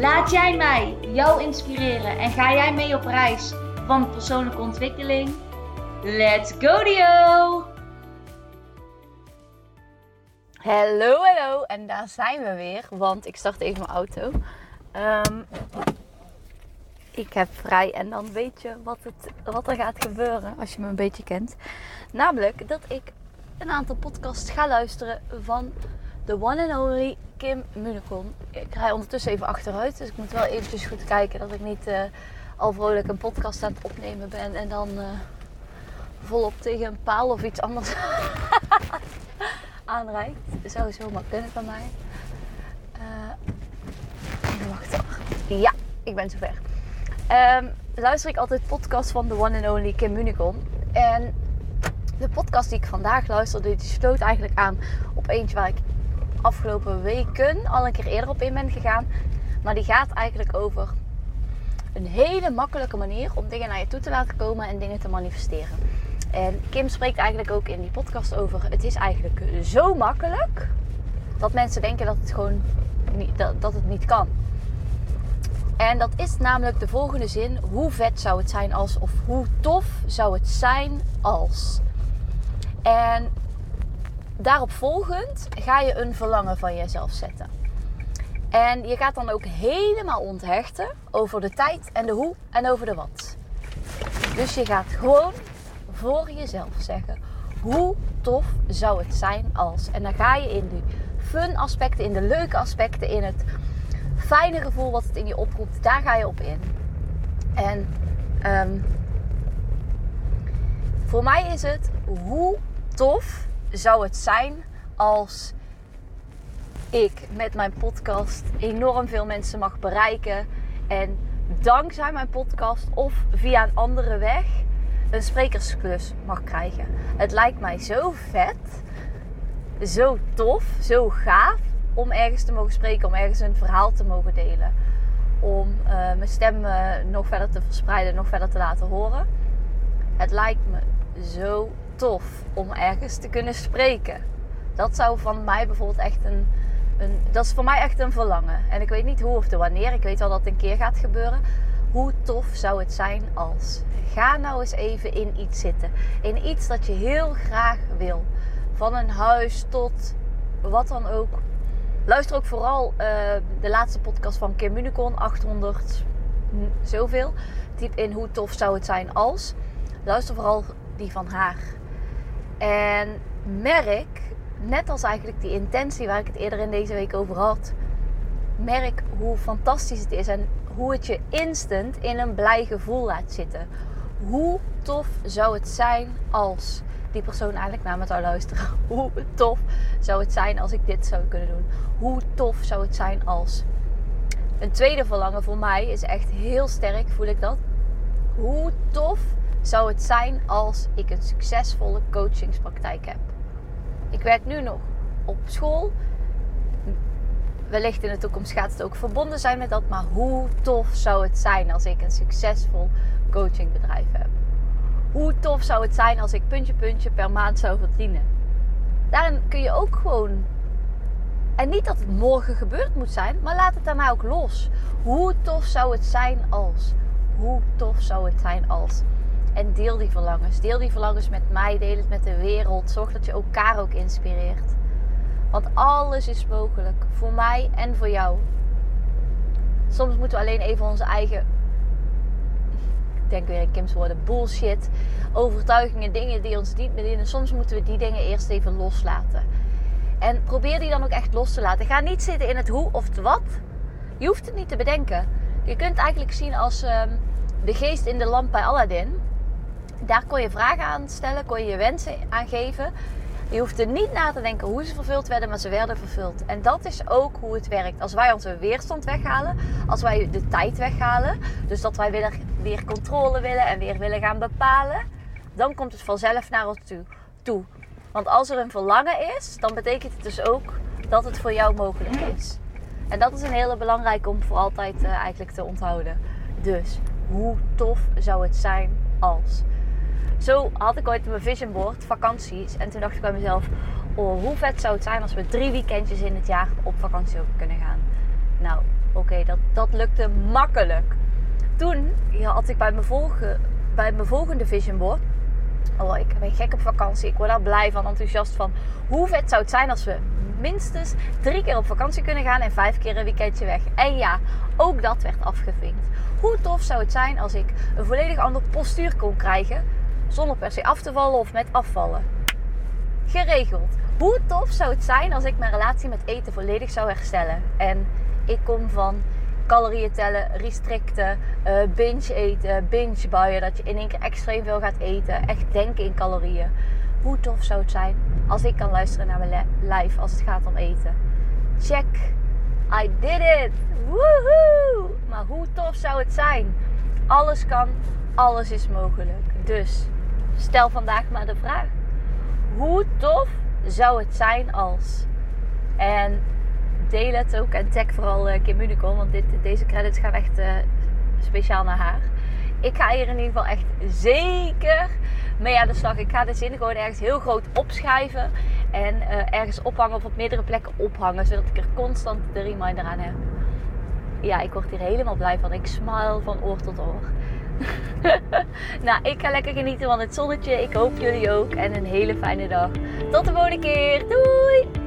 Laat jij mij jou inspireren en ga jij mee op reis van persoonlijke ontwikkeling? Let's go Dio! Hallo, hallo. En daar zijn we weer, want ik start even mijn auto. Ehm, ik heb vrij en dan weet je wat, het, wat er gaat gebeuren als je me een beetje kent. Namelijk dat ik een aantal podcasts ga luisteren van de one and only Kim Munekon. Ik rij ondertussen even achteruit, dus ik moet wel eventjes goed kijken dat ik niet uh, al vrolijk een podcast aan het opnemen ben en dan uh, volop tegen een paal of iets anders aanrijdt. Zou zomaar kunnen van mij. Uh, even wachten. Ja, ik ben zover. Um, luister ik altijd podcasts van de one and only Kim Munekon. En de podcast die ik vandaag luisterde, die sloot eigenlijk aan op eentje waar ik afgelopen weken al een keer eerder op in ben gegaan. Maar die gaat eigenlijk over een hele makkelijke manier om dingen naar je toe te laten komen en dingen te manifesteren. En Kim spreekt eigenlijk ook in die podcast over: het is eigenlijk zo makkelijk dat mensen denken dat het gewoon niet, dat, dat het niet kan. En dat is namelijk de volgende zin: hoe vet zou het zijn als, of hoe tof zou het zijn als. En daarop volgend ga je een verlangen van jezelf zetten. En je gaat dan ook helemaal onthechten over de tijd en de hoe en over de wat. Dus je gaat gewoon voor jezelf zeggen: hoe tof zou het zijn als. En dan ga je in de fun aspecten, in de leuke aspecten, in het fijne gevoel wat het in je oproept, daar ga je op in. En um, voor mij is het hoe tof zou het zijn als ik met mijn podcast enorm veel mensen mag bereiken. En dankzij mijn podcast of via een andere weg een sprekersklus mag krijgen. Het lijkt mij zo vet, zo tof, zo gaaf om ergens te mogen spreken, om ergens een verhaal te mogen delen. Om uh, mijn stem uh, nog verder te verspreiden, nog verder te laten horen. Het lijkt me zo tof om ergens te kunnen spreken. Dat zou van mij bijvoorbeeld echt een, een, Dat is voor mij echt een verlangen. En ik weet niet hoe of de wanneer. Ik weet wel dat het een keer gaat gebeuren. Hoe tof zou het zijn als. Ga nou eens even in iets zitten. In iets dat je heel graag wil. Van een huis tot wat dan ook. Luister ook vooral uh, de laatste podcast van Kim Municon. 800 zoveel. Typ in hoe tof zou het zijn als. Luister vooral die van haar. En merk, net als eigenlijk die intentie waar ik het eerder in deze week over had, merk hoe fantastisch het is en hoe het je instant in een blij gevoel laat zitten. Hoe tof zou het zijn als die persoon eigenlijk naar me zou luisteren? Hoe tof zou het zijn als ik dit zou kunnen doen? Hoe tof zou het zijn als. Een tweede verlangen voor mij is echt heel sterk, voel ik dat. Hoe tof zou het zijn als ik een succesvolle coachingspraktijk heb. Ik werk nu nog op school. Wellicht in de toekomst gaat het ook verbonden zijn met dat. Maar hoe tof zou het zijn als ik een succesvol coachingbedrijf heb? Hoe tof zou het zijn als ik puntje puntje per maand zou verdienen? Daarin kun je ook gewoon. En niet dat het morgen gebeurd moet zijn, maar laat het daarna ook los. Hoe tof zou het zijn als? Hoe tof zou het zijn als? En deel die verlangens. Deel die verlangens met mij. Deel het met de wereld. Zorg dat je elkaar ook inspireert. Want alles is mogelijk. Voor mij en voor jou. Soms moeten we alleen even onze eigen. Ik denk weer in Kim's woorden. Bullshit. Overtuigingen. Dingen die ons niet bedienen. Soms moeten we die dingen eerst even loslaten. En probeer die dan ook echt los te laten. Ga niet zitten in het hoe of het wat. Je hoeft het niet te bedenken. Je kunt eigenlijk zien als um, de geest in de lamp bij Aladdin daar kon je vragen aan stellen, kon je je wensen aan geven. Je hoeft er niet na te denken hoe ze vervuld werden, maar ze werden vervuld. En dat is ook hoe het werkt. Als wij onze weerstand weghalen, als wij de tijd weghalen, dus dat wij weer, weer controle willen en weer willen gaan bepalen, dan komt het vanzelf naar ons toe. Want als er een verlangen is, dan betekent het dus ook dat het voor jou mogelijk is. En dat is een hele belangrijke om voor altijd uh, eigenlijk te onthouden. Dus hoe tof zou het zijn als. Zo had ik ooit mijn vision board, vakanties. En toen dacht ik bij mezelf, oh, hoe vet zou het zijn als we drie weekendjes in het jaar op vakantie kunnen gaan. Nou, oké, dat, dat lukte makkelijk. Toen had ik bij mijn, volgende, bij mijn volgende vision board Oh, ik ben gek op vakantie. Ik word daar blij van, enthousiast van. Hoe vet zou het zijn als we minstens drie keer op vakantie kunnen gaan en vijf keer een weekendje weg. En ja, ook dat werd afgevinkt. Hoe tof zou het zijn als ik een volledig ander postuur kon krijgen zonder per se af te vallen of met afvallen? Geregeld. Hoe tof zou het zijn als ik mijn relatie met eten volledig zou herstellen? En ik kom van calorieën tellen, restricten, uh, binge eten, binge buien. Dat je in één keer extreem veel gaat eten. Echt denken in calorieën. Hoe tof zou het zijn als ik kan luisteren naar mijn lijf als het gaat om eten. Check. I did it. Woohoo! Maar hoe tof zou het zijn? Alles kan, alles is mogelijk. Dus stel vandaag maar de vraag: hoe tof zou het zijn als? En deel het ook en tag vooral uh, Kim Unicol, want dit, deze credits gaan echt uh, speciaal naar haar. Ik ga hier in ieder geval echt zeker mee aan de slag. Ik ga de zin gewoon ergens heel groot opschrijven en uh, ergens ophangen of op meerdere plekken ophangen, zodat ik er constant de reminder aan heb. Ja, ik word hier helemaal blij van. Ik smile van oor tot oor. nou, ik ga lekker genieten van het zonnetje. Ik hoop jullie ook. En een hele fijne dag. Tot de volgende keer. Doei!